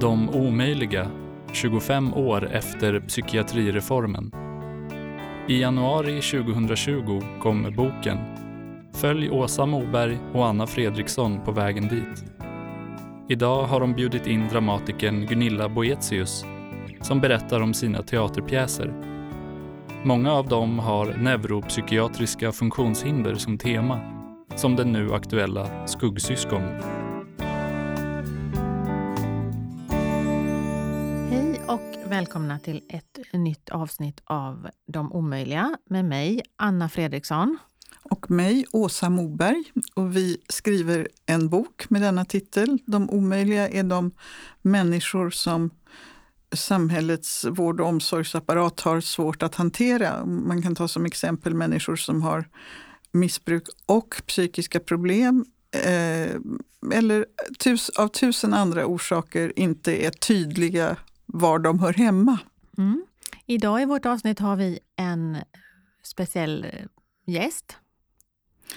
De omöjliga, 25 år efter psykiatrireformen. I januari 2020 kom boken Följ Åsa Moberg och Anna Fredriksson på vägen dit. Idag har de bjudit in dramatikern Gunilla Boetius som berättar om sina teaterpjäser. Många av dem har neuropsykiatriska funktionshinder som tema, som den nu aktuella Skuggsyskon. Välkomna till ett nytt avsnitt av De omöjliga med mig, Anna Fredriksson. Och mig, Åsa Moberg. Och vi skriver en bok med denna titel. De omöjliga är de människor som samhällets vård och omsorgsapparat har svårt att hantera. Man kan ta som exempel människor som har missbruk och psykiska problem eh, eller tus, av tusen andra orsaker inte är tydliga var de hör hemma. Mm. Idag i vårt avsnitt har vi en speciell gäst.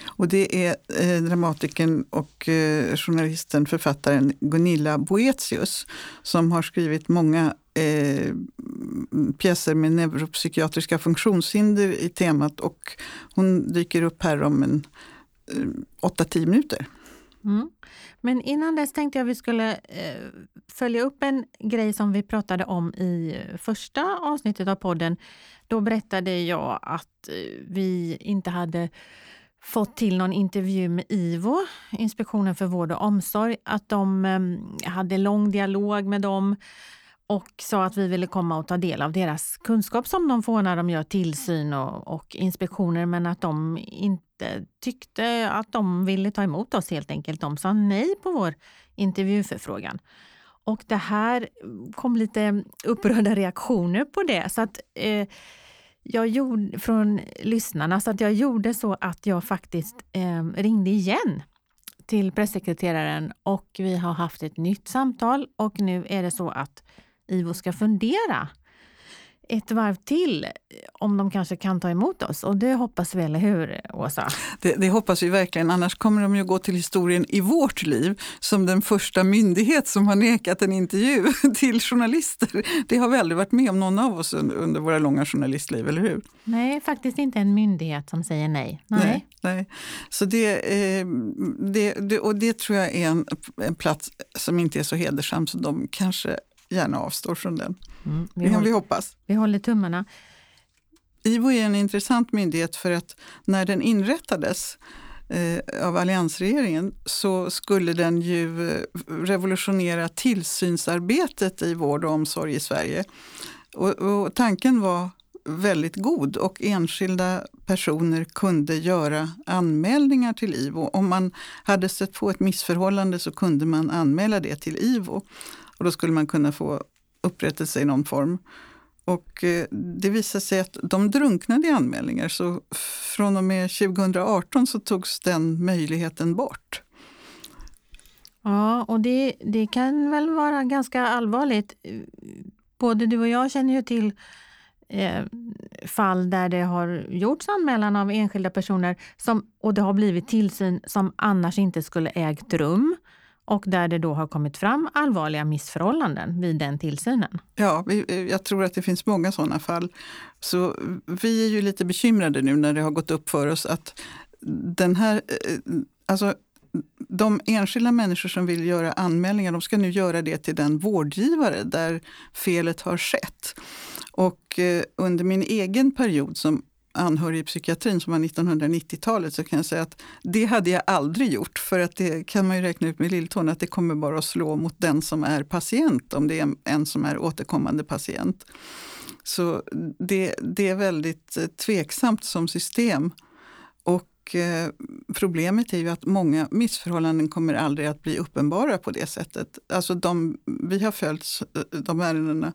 Och det är eh, dramatikern och eh, journalisten, författaren Gunilla Boetius som har skrivit många eh, pjäser med neuropsykiatriska funktionshinder i temat och hon dyker upp här om en eh, 8-10 minuter. Mm. Men innan dess tänkte jag vi skulle eh, följa upp en grej som vi pratade om i eh, första avsnittet av podden. Då berättade jag att eh, vi inte hade fått till någon intervju med IVO, Inspektionen för vård och omsorg, att de eh, hade lång dialog med dem och sa att vi ville komma och ta del av deras kunskap som de får när de gör tillsyn och, och inspektioner men att de inte tyckte att de ville ta emot oss helt enkelt. De sa nej på vår intervjuförfrågan. Och det här kom lite upprörda reaktioner på det. Så att, eh, jag gjorde, från lyssnarna. Så att jag gjorde så att jag faktiskt eh, ringde igen till pressekreteraren och vi har haft ett nytt samtal och nu är det så att IVO ska fundera ett varv till om de kanske kan ta emot oss. Och det hoppas vi, eller hur Åsa? Det, det, hoppas vi verkligen, annars kommer de ju gå till historien i vårt liv som den första myndighet som har nekat en intervju till journalister. Det har vi aldrig varit med om någon av oss under våra långa journalistliv, eller hur? Nej, faktiskt inte en myndighet som säger nej. Nej. nej, nej. Så det, eh, det, det, och det tror jag är en, en plats som inte är så hedersam, så de kanske gärna avstår från den. Mm, vi, håller, vi hoppas. Vi håller tummarna. IVO är en intressant myndighet för att när den inrättades eh, av alliansregeringen så skulle den ju eh, revolutionera tillsynsarbetet i vård och omsorg i Sverige. Och, och tanken var väldigt god och enskilda personer kunde göra anmälningar till IVO. Om man hade sett på ett missförhållande så kunde man anmäla det till IVO. Och då skulle man kunna få upprättelse i någon form. Och eh, det visade sig att de drunknade i anmälningar så från och med 2018 så togs den möjligheten bort. Ja, och det, det kan väl vara ganska allvarligt. Både du och jag känner ju till eh, fall där det har gjorts anmälan av enskilda personer som, och det har blivit tillsyn som annars inte skulle ägt rum och där det då har kommit fram allvarliga missförhållanden vid den tillsynen. Ja, eh, jag tror att det finns många sådana fall. Så vi är ju lite bekymrade nu när det har gått upp för oss att den här, eh, alltså de enskilda människor som vill göra anmälningar de ska nu göra det till den vårdgivare där felet har skett. Och eh, under min egen period som anhörig i psykiatrin som var 1990-talet så kan jag säga att det hade jag aldrig gjort. För att det kan man ju räkna ut med lilltån att det kommer bara att slå mot den som är patient om det är en som är återkommande patient. Så det, det är väldigt eh, tveksamt som system. Och eh, problemet är ju att många missförhållanden kommer aldrig att bli uppenbara på det sättet. Alltså de vi har följt, eh, de ärendena,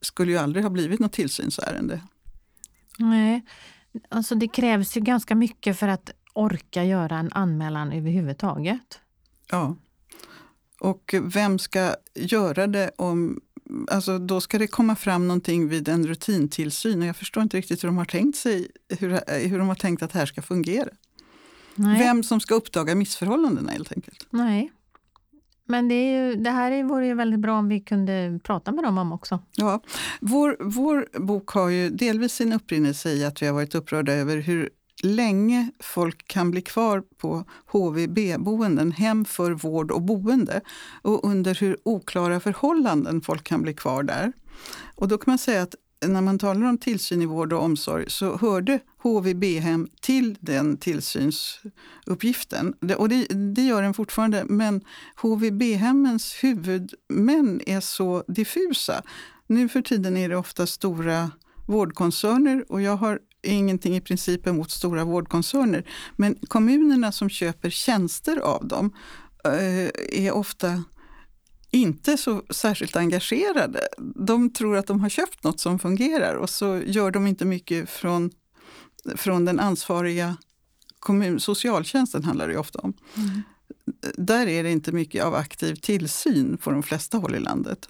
skulle ju aldrig ha blivit något tillsynsärende. Nej, alltså det krävs ju ganska mycket för att orka göra en anmälan överhuvudtaget. Ja. Och vem ska göra det om Alltså då ska det komma fram någonting vid en rutintillsyn. Jag förstår inte riktigt hur de har tänkt sig hur, hur de har tänkt att det här ska fungera. Nej. Vem som ska uppdaga missförhållandena helt enkelt. Nej. Men det, är ju, det här vore ju väldigt bra om vi kunde prata med dem om också. Ja, vår, vår bok har ju delvis sin upprinnelse i att vi har varit upprörda över hur länge folk kan bli kvar på HVB-boenden, hem för vård och boende, och under hur oklara förhållanden folk kan bli kvar där. Och då kan man säga att när man talar om tillsyn i vård och omsorg så hörde HVB-hem till den tillsynsuppgiften. Och det, det gör den fortfarande, men HVB-hemmens huvudmän är så diffusa. Nu för tiden är det ofta stora vårdkoncerner och jag har ingenting i princip emot stora vårdkoncerner. Men kommunerna som köper tjänster av dem eh, är ofta inte så särskilt engagerade. De tror att de har köpt något som fungerar och så gör de inte mycket från, från den ansvariga kommun, socialtjänsten handlar det ofta om. Mm. Där är det inte mycket av aktiv tillsyn på de flesta håll i landet.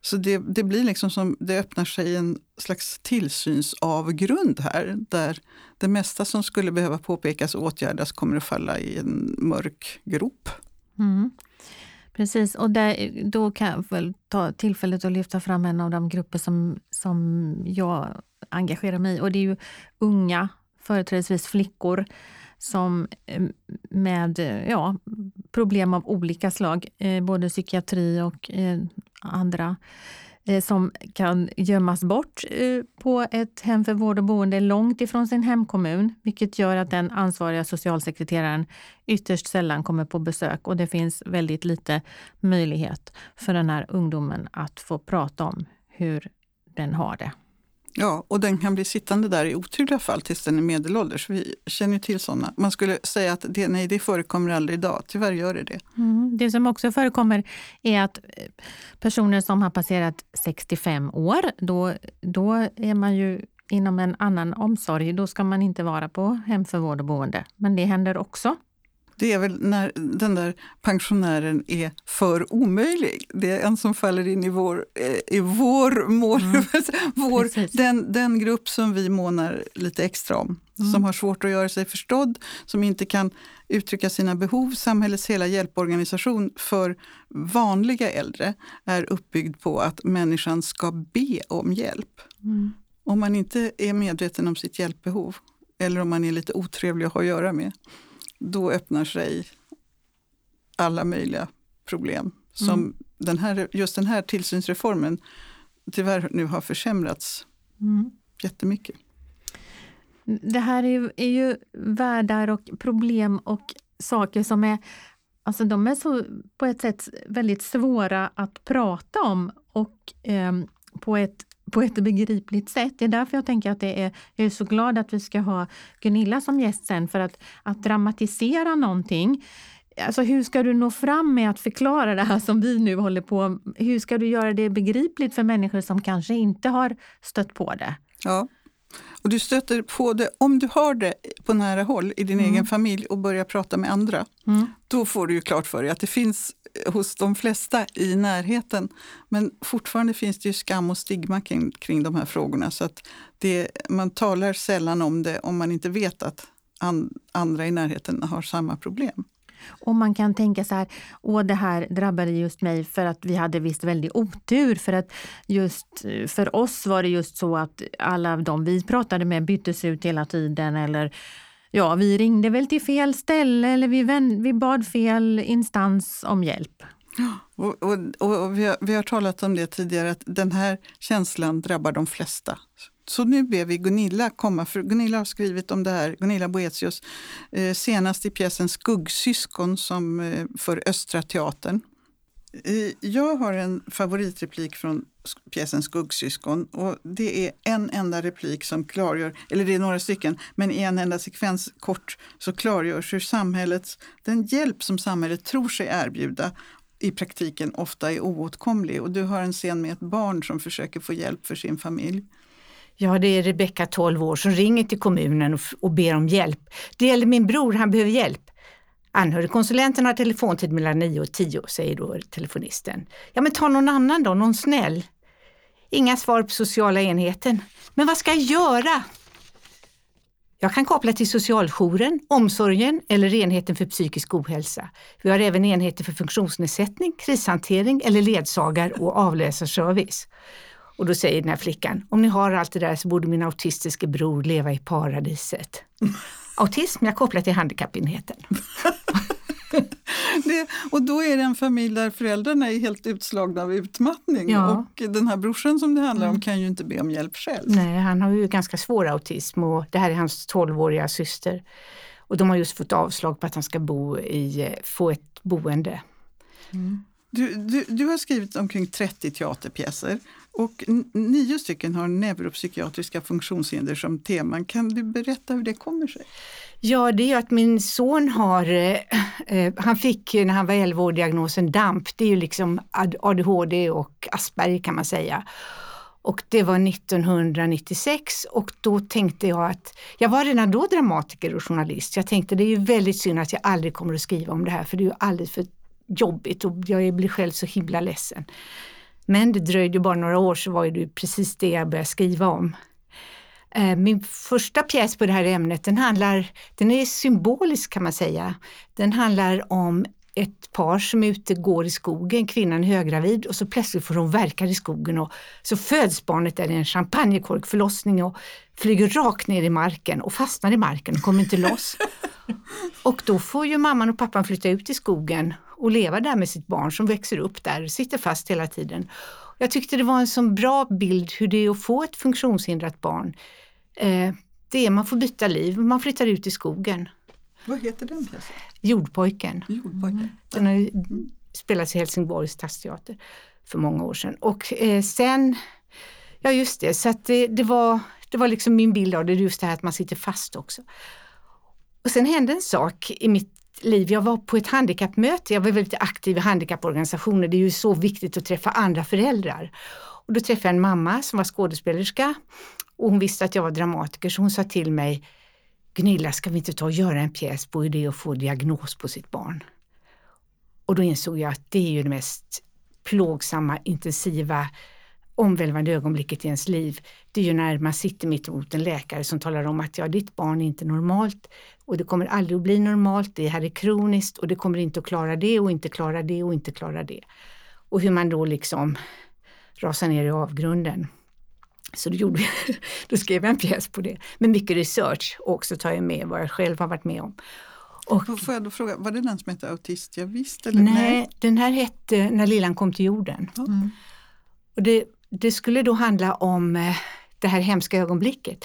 Så det, det blir liksom som, det öppnar sig en slags tillsynsavgrund här där det mesta som skulle behöva påpekas och åtgärdas kommer att falla i en mörk grop. Mm. Precis, och där, då kan jag väl ta tillfället att lyfta fram en av de grupper som, som jag engagerar mig i. Och det är ju unga, företrädesvis flickor, som eh, med eh, ja, problem av olika slag, eh, både psykiatri och andra Eh, som kan gömmas bort eh, på ett hem för vård och boende långt ifrån sin hemkommun, vilket gör att den ansvariga socialsekreteraren ytterst sällan kommer på besök och det finns väldigt lite möjlighet för den här ungdomen att få prata om hur den har det. Ja, och den kan bli sittande där i otrygga fall tills den är medelålders. Vi känner till sådana. Man skulle säga att det, nej, det förekommer aldrig idag. Tyvärr gör det det. Mm, det som också förekommer är att eh, personer som har passerat 65 år, då, då är man ju inom en annan omsorg. Då ska man inte vara på hem för vård och boende. Men det händer också. Det är väl när den där pensionären är för omöjlig. Det är en som faller in i vår, eh, i vår mål, mm. vår, den, den grupp som vi månar lite extra om. Mm. Som har svårt att göra sig förstådd, som inte kan uttrycka sina behov. Samhällets hela hjälporganisation för vanliga äldre är uppbyggd på att människan ska be om hjälp. Mm. Om man inte är medveten om sitt hjälpbehov eller om man är lite otrevlig att ha att göra med då öppnar sig alla möjliga problem. Som mm. den här, just den här tillsynsreformen tyvärr nu har försämrats mm. jättemycket. Det här är ju, är ju världar och problem och saker som är Alltså de är så på ett sätt väldigt svåra att prata om och eh, på ett på ett begripligt sätt. Det är därför jag tänker att det är, jag är så glad att vi ska ha Gunilla som gäst sen för att, att dramatisera någonting. Alltså hur ska du nå fram med att förklara det här som vi nu håller på Hur ska du göra det begripligt för människor som kanske inte har stött på det? Ja. Och du stöter på det, om du har det på nära håll i din mm. egen familj och börjar prata med andra, mm. då får du ju klart för dig att det finns hos de flesta i närheten. Men fortfarande finns det ju skam och stigma kring, kring de här frågorna. Så att det, man talar sällan om det om man inte vet att an, andra i närheten har samma problem. Och man kan tänka så här, åh det här drabbade just mig för att vi hade visst väldigt otur. För att just för oss var det just så att alla de vi pratade med byttes ut hela tiden. Eller ja, vi ringde väl till fel ställe eller vi, vi bad fel instans om hjälp. Och, och, och vi, har, vi, har, talat om det tidigare, att den här känslan drabbar de flesta. Så nu ber vi Gunilla komma, för Gunilla har skrivit om det här, Gunilla Boetius, eh, senast i pjäsen Skuggsyskon som, eh, för Östra Teatern. Eh, jag har en favoritreplik från pjäsen Skuggsyskon och det är en enda replik som klargör, eller det är några stycken, men i en enda sekvens kort så klargörs hur samhällets, den hjälp som samhället tror sig erbjuda i praktiken ofta är oåtkomlig. Och du har en scen med ett barn som försöker få hjälp för sin familj. Ja, det är Rebecka, 12 år, som ringer till kommunen och, och ber om hjälp. Det gäller min bror, han behöver hjälp. Anhörigkonsulenten har telefontid mellan 9 och 10, säger då telefonisten. Ja, men ta någon annan då, någon snäll. Inga svar på sociala enheten. Men vad ska jag göra? Jag kan koppla till socialjouren, omsorgen eller enheten för psykisk ohälsa. Vi har även enheter för funktionsnedsättning, krishantering eller ledsagar och avläsarservice. Och då säger den här flickan, om ni har allt det där så borde min autistiske bror leva i paradiset. Autism, jag kopplar till handikappenheten. det, och då är det en familj där föräldrarna är helt utslagna av utmattning Ja. och den här brorsan som det handlar om kan ju inte be om hjälp själv. Nej, han har ju ganska svår autism och det här är hans 12-åriga syster. Och de har just fått avslag på att han ska bo i, få ett boende. Du, du, du har skrivit omkring 30 teaterpjäser och nio stycken har neuropsykiatriska funktionshinder som teman. Kan du berätta hur det kommer sig? Ja, det är ju att min son har, eh, eh, han fick ju när han var 11 år diagnosen DAMP, det är ju liksom ADHD och Asperger kan man säga. Och det var 1996 och då tänkte jag att, jag var redan då dramatiker och journalist. Jag tänkte det är ju väldigt synd att jag aldrig kommer att skriva om det här för det är ju alldeles för jobbigt och jag blir själv så himla ledsen. Men det dröjde bara några år så var det precis det jag började skriva om. Eh, Min första pjäs på det här ämnet den handlar, den är symbolisk kan man säga. Den handlar om ett par som är ute går i skogen, kvinnan är höggravid och så plötsligt får hon verkar i skogen och så föds barnet där i en champagnekorkförlossning och flyger rakt ner i marken och fastnar i marken och kommer inte loss. Och då får ju mamman och pappan flytta ut i skogen och leva där med sitt barn som växer upp där, sitter fast hela tiden. Jag tyckte det var en så bra bild hur det är att få ett funktionshindrat barn. Eh, det är man får byta liv, man flyttar ut i skogen. Vad heter den pjäsen? Jordpojken. Jordpojken. Den har spelats i Helsingborgs stadsteater för många år sedan. Och eh, sen, ja just det, så att det, det, var, det var liksom min bild av det, just det här att man sitter fast också. Och sen hände en sak i mitt liv. Jag var på ett handikappmöte, jag var väldigt aktiv i handikapporganisationer. Det är ju så viktigt att träffa andra föräldrar. Och då träffade jag en mamma som var skådespelerska och hon visste att jag var dramatiker så hon sa till mig Gunilla, ska vi inte ta och göra en pjäs på hur det är att få diagnos på sitt barn? Och då insåg jag att det är ju det mest plågsamma, intensiva, omvälvande ögonblicket i ens liv. Det är ju när man sitter mitt emot en läkare som talar om att ja, ditt barn är inte normalt och det kommer aldrig att bli normalt, det här är kroniskt och det kommer inte att klara det och inte klara det och inte klara det. Och hur man då liksom rasar ner i avgrunden. Så då, gjorde vi, då skrev jag en pjäs på det med mycket research och också tar jag med vad jag själv har varit med om. Och, Får jag då fråga, var det den som hette Autist jag visst? Eller? nej, den här hette När lillan kom till jorden. Mm. Och det, det skulle då handla om eh, det här hemska ögonblicket.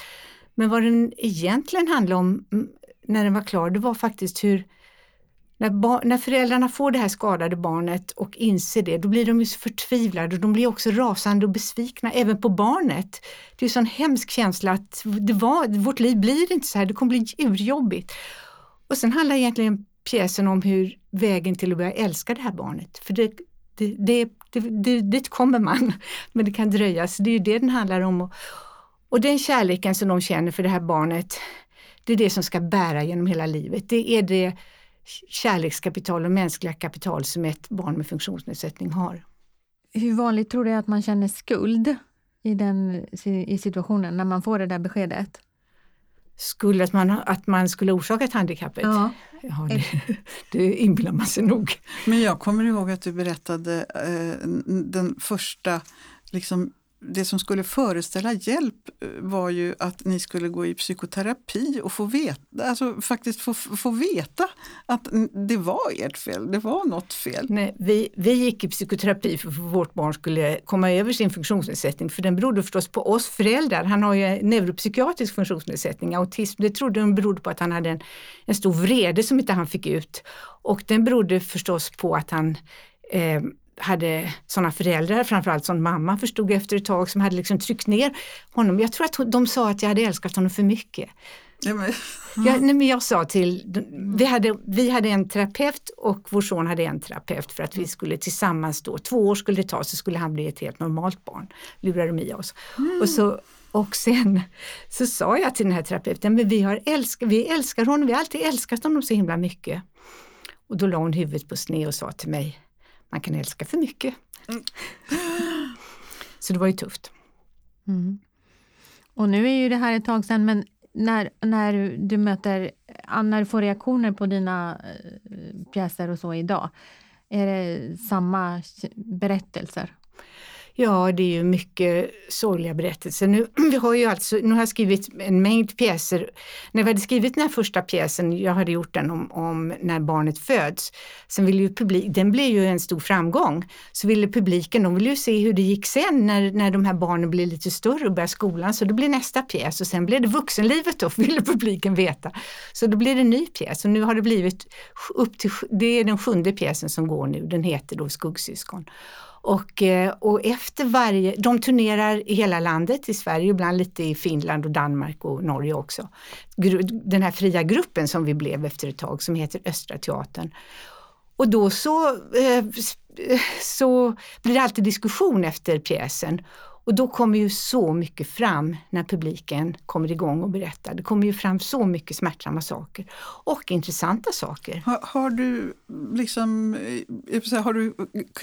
Men vad den egentligen handlade om när den var klar, det var faktiskt hur när, när föräldrarna får det här skadade barnet och inser det, då blir de ju så förtvivlade och de blir också rasande och besvikna, även på barnet. Det är en sån hemsk känsla att det var, vårt liv blir inte så här, det kommer bli urjobbigt. Och sen handlar egentligen pjäsen om hur vägen till att börja älska det här barnet. För det, det, det, det, det, dit kommer man, men det kan dröja. Så det är ju det den handlar om. Och, och den kärleken som de känner för det här barnet, det är det som ska bära genom hela livet. Det är det kärlekskapital och mänskliga kapital som ett barn med funktionsnedsättning har. Hur vanligt tror du att man känner skuld i den i situationen när man får det där beskedet? Skulle att man, att man skulle orsakat handikappet? Ja. Ja, det, det inbillar man sig nog. Men jag kommer ihåg att du berättade eh, den första, liksom, det som skulle föreställa hjälp eh, var ju att ni skulle gå i psykoterapi och få veta, alltså faktiskt få, få veta att det var ert fel, det var något fel. Nej, vi, vi gick i psykoterapi för att vårt barn skulle komma över sin funktionsnedsättning, för den berodde förstås på oss föräldrar. Han har ju en neuropsykiatrisk funktionsnedsättning, autism. Det trodde de berodde på att han hade en, en stor vrede som inte han fick ut. Och den berodde förstås på att han eh, hade sådana föräldrar, framförallt som mamma förstod efter ett tag, som hade liksom tryckt ner honom. Jag tror att de sa att jag hade älskat honom för mycket. Ja, men, Jag, nej, men jag sa till, vi hade, vi hade en terapeut och vår son hade en terapeut för att vi skulle tillsammans då, två år skulle det ta så skulle han bli ett helt normalt barn, lurade de i oss. Och, så, och sen så sa jag till den här terapeuten, men vi, har älsk, vi älskar honom, vi har alltid älskat honom så himla mycket. Och då la hon huvudet på sned och sa till mig, man kan älska för mycket. Så det var ju tufft. Mm. Och nu är ju det här ett tag sedan, men när, när du möter, när du får reaktioner på dina eh, pjäser och så idag, är det samma berättelser? Ja, det är ju mycket sorgliga berättelser. Nu, vi har ju alltså, nu har jag skrivit en mängd pjäser. När vi hade skrivit den här första pjäsen, jag hade gjort den om, om när barnet föds, sen ville ju publik, den blev ju en stor framgång. Så ville publiken, de ville ju se hur det gick sen när, när de här barnen blir lite större och börjar skolan. Så det blir nästa pjäs och sen blev det vuxenlivet då, ville publiken veta. Så då blir det en ny pjäs och nu har det blivit upp till, det är den sjunde pjäsen som går nu, den heter då Skuggsyskon. Och, eh, och efter varje, de turnerar i hela landet, i Sverige, ibland lite i Finland och Danmark och Norge också. Den här fria gruppen som vi blev efter ett tag som heter Östra Teatern. Och då så, eh, eh, så blir det alltid diskussion efter pjäsen och då kommer ju så mycket fram när publiken kommer igång och berättar. Det kommer ju fram så mycket smärtsamma saker och intressanta saker. Har, har du liksom, har du,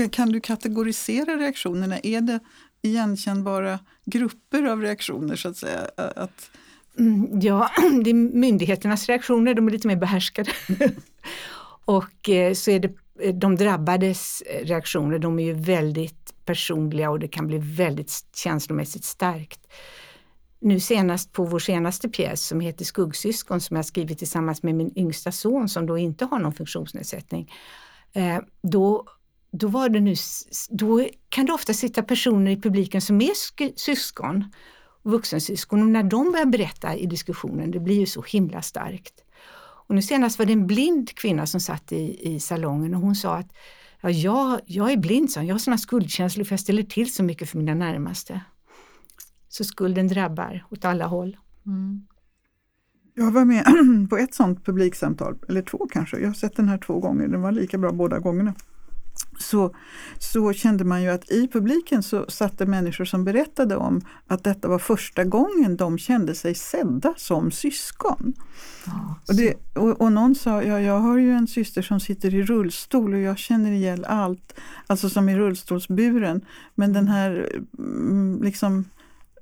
kan du kategorisera reaktionerna? Är det igenkännbara grupper av reaktioner så att säga? Att... Mm, ja, det är myndigheternas reaktioner, de är lite mer behärskade. och eh, så är det eh, de drabbades reaktioner, de är ju väldigt personliga och det kan bli väldigt känslomässigt starkt. Nu senast på vår senaste pjäs som heter Skuggsyskon som jag skrivit tillsammans med min yngsta son som då inte har någon funktionsnedsättning. Eh, då, då, var det nu, då kan det ofta sitta personer i publiken som är syskon, vuxensyskon och när de börjar berätta i diskussionen, det blir ju så himla starkt. Och nu senast var det en blind kvinna som satt i, i salongen och hon sa att Ja, jag, jag är blind, så jag har sådana skuldkänslor för jag ställer till så mycket för mina närmaste. Så skulden drabbar åt alla håll. Mm. Jag var med på ett sådant publiksamtal, eller två kanske. Jag har sett den här två gånger, den var lika bra båda gångerna så, så kände man ju att i publiken så satt det människor som berättade om att detta var första gången de kände sig sedda som syskon. Ja, och, det, och, och, någon sa, ja, jag har ju en syster som sitter i rullstol och jag känner igen allt, alltså som i rullstolsburen. Men den här mm, liksom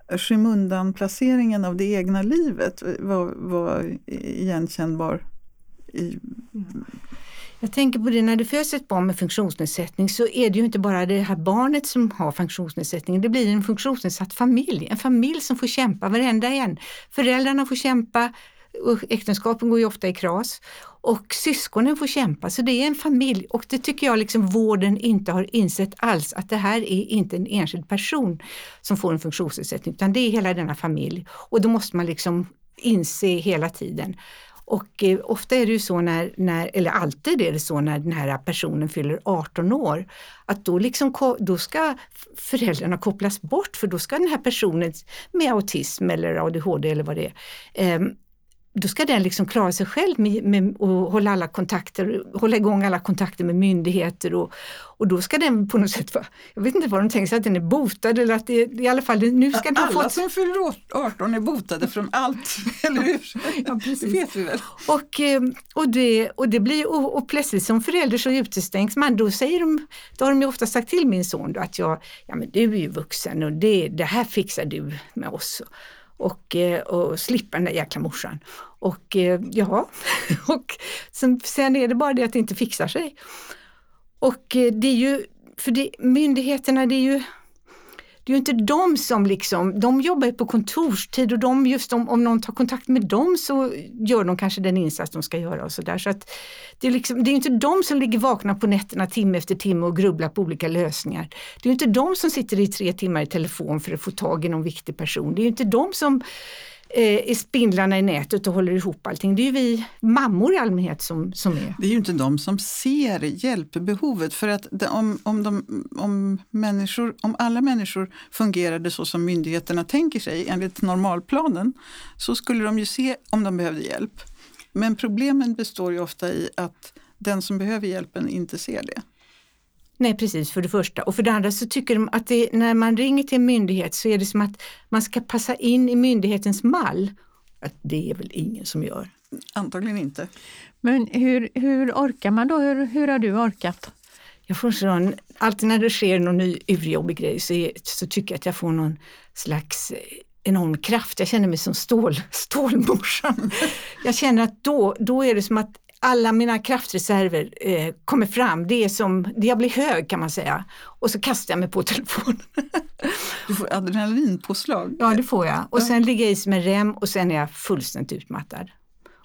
skymundan-placeringen av det egna livet var, var igenkännbar i, jag tänker på det när det föds ett barn med funktionsnedsättning så är det ju inte bara det här barnet som har funktionsnedsättning, det blir en funktionsnedsatt familj. En familj som får kämpa, varenda en. Föräldrarna får kämpa, och äktenskapen går ju ofta i kras och syskonen får kämpa. Så det är en familj och det tycker jag liksom vården inte har insett alls att det här är inte en enskild person som får en funktionsnedsättning utan det är hela denna familj. Och då måste man liksom inse hela tiden. Och eh, ofta är det ju så när, när, eller alltid är det så när den här personen fyller 18 år, att då, liksom, då ska föräldrarna kopplas bort för då ska den här personen med autism eller ADHD eller vad det är, eh, då ska den liksom klara sig själv med, med och hålla, alla kontakter, hålla igång alla kontakter med myndigheter och, och då ska den på något sätt vara, jag vet inte vad de tänker sig, att den är botad eller att det i alla fall nu ska den Alla fått... som fyller 18 är botade från allt, eller hur? ja, precis. Det vet vi väl. Och, ehm, och, det, och, det blir, och, och plötsligt som förälder så utestängs man, då säger de, då har de ju ofta sagt till min son då att jag, ja men du är ju vuxen och det, det här fixar du med oss och, eh, och slippa den där jäkla morsan. Och eh, ja, och sen, sen är det bara det att det inte fixar sig. Och eh, det är ju, för det, myndigheterna, det är ju det är ju inte de som liksom, de jobbar ju på kontorstid och de just om, om någon tar kontakt med dem så gör de kanske den insats de ska göra och sådär. Så att det, är liksom, inte de som ligger vakna på nätterna timme efter timme och grubblar på olika lösningar. Det är inte de som sitter i tre timmar i telefon för att få tag i någon viktig person. Det är inte de som Eh, är spindlarna i nätet och håller ihop allting. Det är ju vi mammor i allmänhet som, som är. Det är ju inte de som ser hjälpbehovet. För att de, om, om, de, om, människor, om alla människor fungerade så som myndigheterna tänker sig enligt normalplanen så skulle de ju se om de behövde hjälp. Men problemen består ju ofta i att den som behöver hjälpen inte ser det. Nej precis, för det första. Och för det andra så tycker de att det, när man ringer till en myndighet så är det som att man ska passa in i myndighetens mall. Att det är väl ingen som gör. Antagligen inte. Men hur, hur orkar man då? Hur, hur har du orkat? Jag får sån, alltid när det sker någon ny urjobbig grej så, är, så tycker jag att jag får någon slags enorm kraft. Jag känner mig som stål, stålmorsan. Jag känner att då, då är det som att alla mina kraftreserver eh, kommer fram. Det är som, jag blir hög kan man säga. Och så kastar jag mig på telefonen. Du får adrenalinpåslag. Ja det får jag. Och sen ligger jag i som en rem och sen är jag fullständigt utmattad.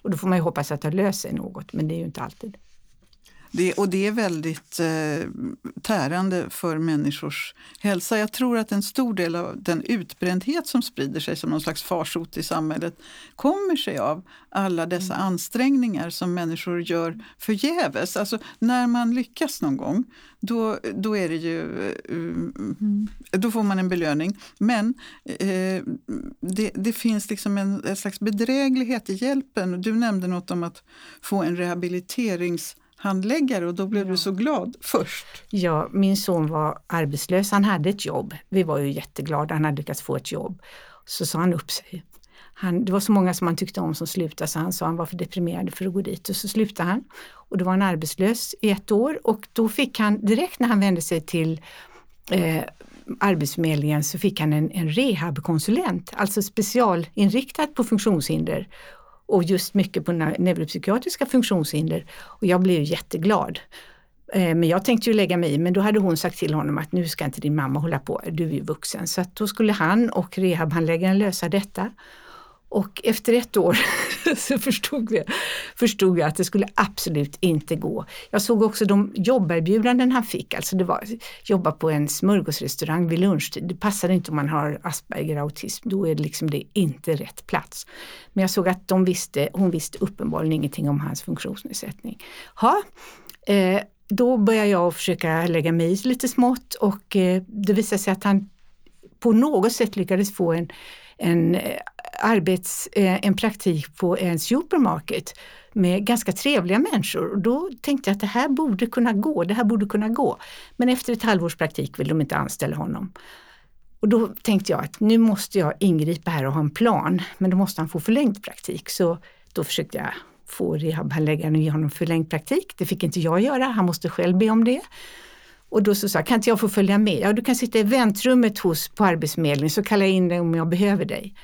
Och då får man ju hoppas att det löser något men det är ju inte alltid. Det, och det är väldigt eh, tärande för människors hälsa. Jag tror att en stor del av den utbrändhet som sprider sig som någon slags farsot i samhället kommer sig av alla dessa mm. ansträngningar som människor gör förgäves. Alltså när man lyckas någon gång, då, då är det ju mm. då får man en belöning. Men eh, det, det, finns liksom en, en slags bedräglighet i hjälpen. Du nämnde något om att få en rehabiliterings handläggare och då blev ja. du så glad först. Ja, min son var arbetslös, han hade ett jobb. Vi var ju jätteglada, han hade lyckats få ett jobb. Så sa han upp sig. Han, det var så många som han tyckte om som slutade så han sa han var för deprimerad för att gå dit och så slutade han. Och då var han arbetslös i ett år och då fick han direkt när han vände sig till eh, Arbetsförmedlingen så fick han en, en rehabkonsulent, alltså specialinriktad på funktionshinder och just mycket på neuropsykiatriska funktionshinder. Och jag blev jätteglad. Eh, men jag tänkte ju lägga mig i, men då hade hon sagt till honom att nu ska inte din mamma hålla på, du är ju vuxen. Så att då skulle han och rehabhandläggaren lösa detta. Och efter ett år så förstod jag, förstod jag att det skulle absolut inte gå. Jag såg också de jobberbjudanden han fick, alltså det var jobba på en smörgåsrestaurang vid lunchtid. Det passade inte om man har Asperger autism, då är det liksom det inte rätt plats. Men jag såg att de visste, hon visste uppenbarligen ingenting om hans funktionsnedsättning. Ha, eh, då började jag försöka lägga mig i lite smått och eh, det visade sig att han på något sätt lyckades få en en, eh, arbets, eh, en praktik på en supermarket med ganska trevliga människor. Och då tänkte jag att det här borde kunna gå, det här borde kunna gå. Men efter ett halvårs praktik vill de inte anställa honom. Och då tänkte jag att nu måste jag ingripa här och ha en plan, men då måste han få förlängd praktik. Så då försökte jag få rehabhandläggaren att ge honom förlängd praktik. Det fick inte jag göra, han måste själv be om det. Och då så sa kan inte jag få följa med? Ja, du kan sitta i väntrummet hos, på Arbetsförmedlingen så kallar jag in dig om jag behöver dig.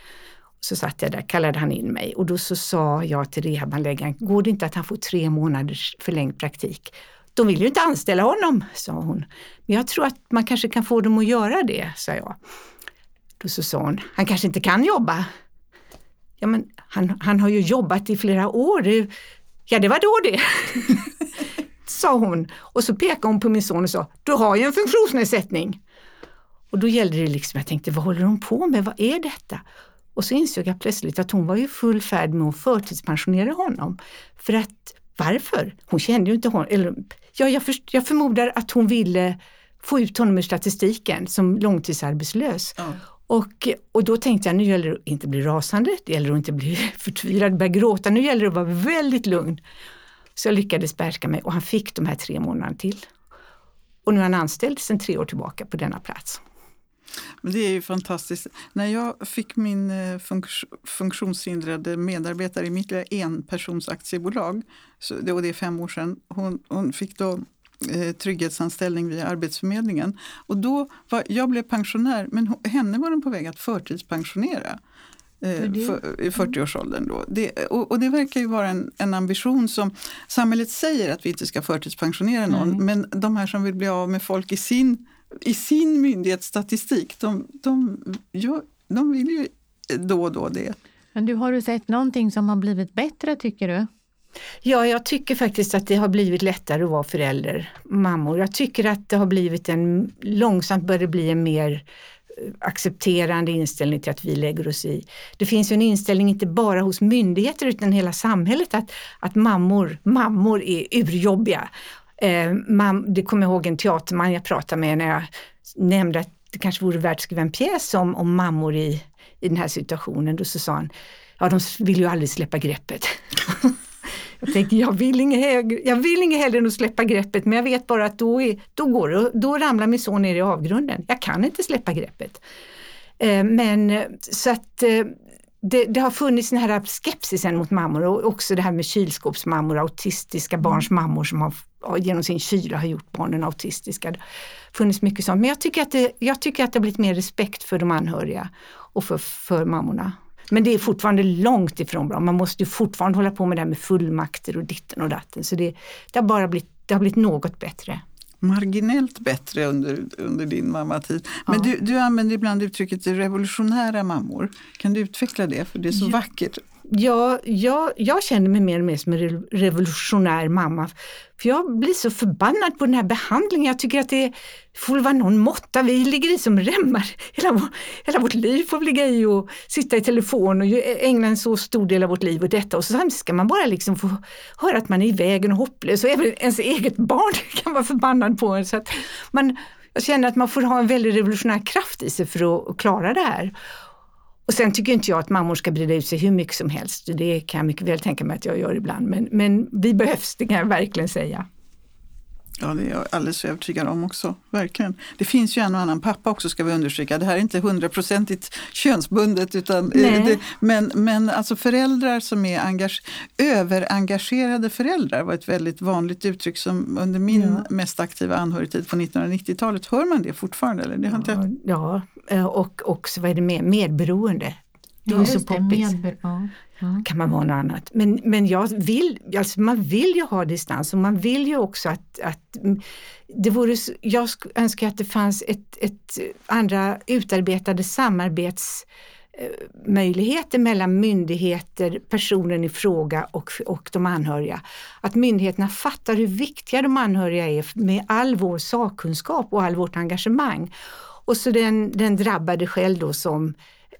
Så satt jag där, kallade han in mig och då så sa jag till rehabhandläggaren, går det inte att han får tre månaders förlängd praktik? De vill ju inte anställa honom, sa hon. Men jag tror att man kanske kan få dem att göra det, sa jag. Då så sa hon, han kanske inte kan jobba. Ja men han, han har ju jobbat i flera år. Ja det var då det. sa hon. Och så pekade hon på min son och sa, du har ju en funktionsnedsättning. Och då gällde det liksom, jag tänkte, vad håller hon på med? Vad är detta? Och så insåg jag plötsligt att hon var i full färd med att förtidspensionera honom. För att, varför? Hon kände ju inte honom. Eller, ja, jag, för, jag förmodar att hon ville få ut honom ur statistiken som långtidsarbetslös. Mm. Och, och då tänkte jag, nu gäller det att inte bli rasande, det gäller att inte bli förtvivlad, börja gråta, nu gäller det att vara väldigt lugn. Så jag lyckades behärska mig och han fick de här tre månaderna till. Och nu är han anställd sedan tre år tillbaka på denna plats. Men det är ju fantastiskt. När jag fick min eh, funktionshindrade medarbetare i mitt lilla enpersonsaktiebolag, så, och det är fem år sedan, hon, hon fick då eh, trygghetsanställning via Arbetsförmedlingen. Och då var, jag blev pensionär, men henne var de på väg att förtidspensionera. Eh, i 40-årsåldern. Då. Det, och, och, det verkar ju vara en, en, ambition som samhället säger att vi inte ska förtidspensionera någon. Mm. Men de här som vill bli av med folk i sin, i sin myndighetsstatistik, de, de, de, de vill ju då och då det. Men du, har du sett någonting som har blivit bättre tycker du? Ja, jag tycker faktiskt att det har blivit lättare att vara förälder, mammor. Jag tycker att det har blivit en, långsamt börjar det bli en mer accepterande inställning till att vi lägger oss i. Det finns ju en inställning inte bara hos myndigheter utan hela samhället att, att mammor, mammor är urjobbiga. Eh, man, det kommer jag ihåg en teaterman jag pratade med när jag nämnde att det kanske vore värt att skriva en pjäs om, om mammor i, i den här situationen. Då så sa han, ja de vill ju aldrig släppa greppet. Jag tänkte, jag vill inget jag vill inget hellre än att släppa greppet, men jag vet bara att då, är, då, går, då ramlar min son ner i avgrunden. Jag kan inte släppa greppet. Eh, men så att eh, det, det, har funnits den här skepsisen mot mammor och också det här med kylskåpsmammor, autistiska barns mm. mammor som har genom sin kyla har gjort barnen autistiska. Det har funnits mycket sånt. Men jag tycker, att det, jag tycker att det har blivit mer respekt för de anhöriga och för, för mammorna. Men det är fortfarande långt ifrån bra. Man måste ju fortfarande hålla på med det här med fullmakter och ditten och datten. Så det, det har bara blivit, det har blivit något bättre marginellt bättre under, under din mammatid. Men ja. du, du använder ibland uttrycket revolutionära mammor. Kan du utveckla det? För det är så ja. vackert jag, jag, jag känner mig mer och mer som en revolutionär mamma. För jag blir så förbannad på den här behandlingen. Jag tycker att det får vara någon måtta. Vi ligger i som remmar. Hela, hela vårt liv får vi ligga i och sitta i telefon och ägna en så stor del av vårt liv åt detta. Och så ska man bara liksom få höra att man är i vägen och hopplös. Och även ens eget barn kan vara förbannad på en. Så att man, jag känner att man får ha en väldigt revolutionär kraft i sig för att klara det här. Och sen tycker inte jag att mammor ska breda ut sig hur mycket som helst. Det kan jag mycket väl tänka mig att jag gör ibland. Men, men vi behövs, det kan jag verkligen säga. Ja, det är jag alldeles övertygad om också. Verkligen. Det finns ju en och annan pappa också ska vi understryka. Det här är inte hundraprocentigt könsbundet. Utan det, men, men alltså föräldrar som är engage, överengagerade föräldrar var ett väldigt vanligt uttryck som under min ja. mest aktiva anhörigtid på 1990-talet. Hör man det fortfarande? Eller? Det har ja, inte... ja, eh, och också vad är det med? medberoende. Det är så poppis. Ja. kan man vara något annat. Men, men jag vill, alltså man vill ju ha distans och man vill ju också att, att det vore, jag önskar att det fanns ett, ett andra utarbetade samarbetsmöjligheter mellan myndigheter, personen i fråga och, och de anhöriga. Att myndigheterna fattar hur viktiga de anhöriga är med all vår sakkunskap och all vårt engagemang. Och så den, den drabbade själv då som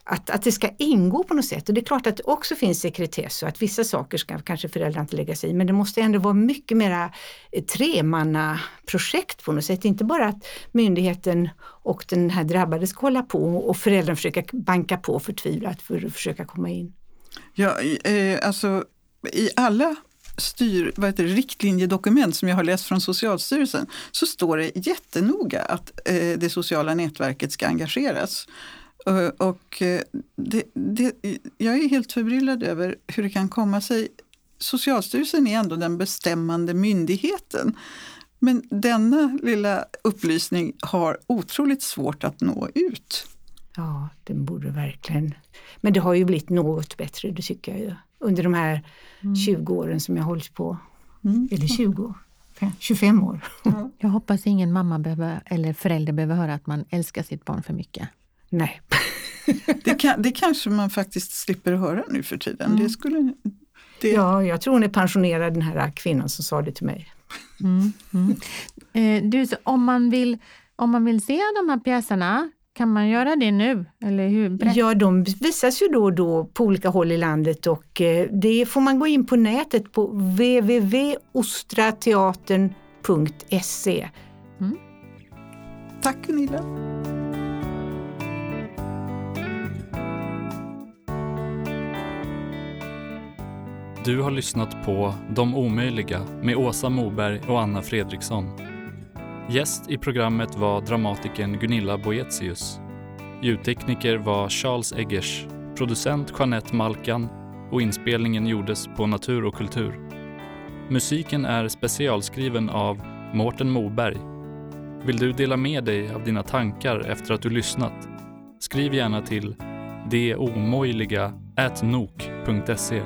att, att det ska ingå på något sätt. Och det är klart att det också finns sekretess och att vissa saker ska kanske föräldrar inte lägga sig i. Men det måste ändå vara mycket mera eh, tremannaprojekt på något sätt. Inte bara att myndigheten och den här drabbade ska hålla på och föräldrarna försöka banka på förtvivlat för att försöka komma in. Ja, eh, alltså i alla styr, vad heter det, riktlinjedokument som jag har läst från Socialstyrelsen så står det jättenoga att eh, det sociala nätverket ska engageras. Eh, och eh, det, det, jag är helt förbryllad över hur det kan komma sig. Socialstyrelsen är ändå den bestämmande myndigheten. Men denna lilla upplysning har otroligt svårt att nå ut. Ja, den borde verkligen. Men det har ju blivit något bättre, det tycker jag ju. Under de här mm. 20 åren som jag hållit på. Mm. Eller 20 25 år. Mm. Jag hoppas ingen mamma behöver, eller förälder behöver höra att man älskar sitt barn för mycket. Nej. det, kan, det kanske man faktiskt slipper höra nu för tiden. Mm. Det skulle, det... Ja, jag tror hon är pensionerad den här kvinnan som sa det till mig. Mm, mm. Eh, du, om, man vill, om man vill se de här pjäserna, kan man göra det nu? Eller hur? Ja, de visas ju då och då på olika håll i landet och eh, det får man gå in på nätet på www.ostrateatern.se. Mm. Tack Gunilla! Du har lyssnat på De omöjliga med Åsa Moberg och Anna Fredriksson. Gäst i programmet var dramatikern Gunilla Boetius. Ljudtekniker var Charles Eggers, producent Jeanette Malkan och inspelningen gjordes på Natur och kultur. Musiken är specialskriven av Mårten Moberg. Vill du dela med dig av dina tankar efter att du lyssnat? Skriv gärna till deomöjliga nok.se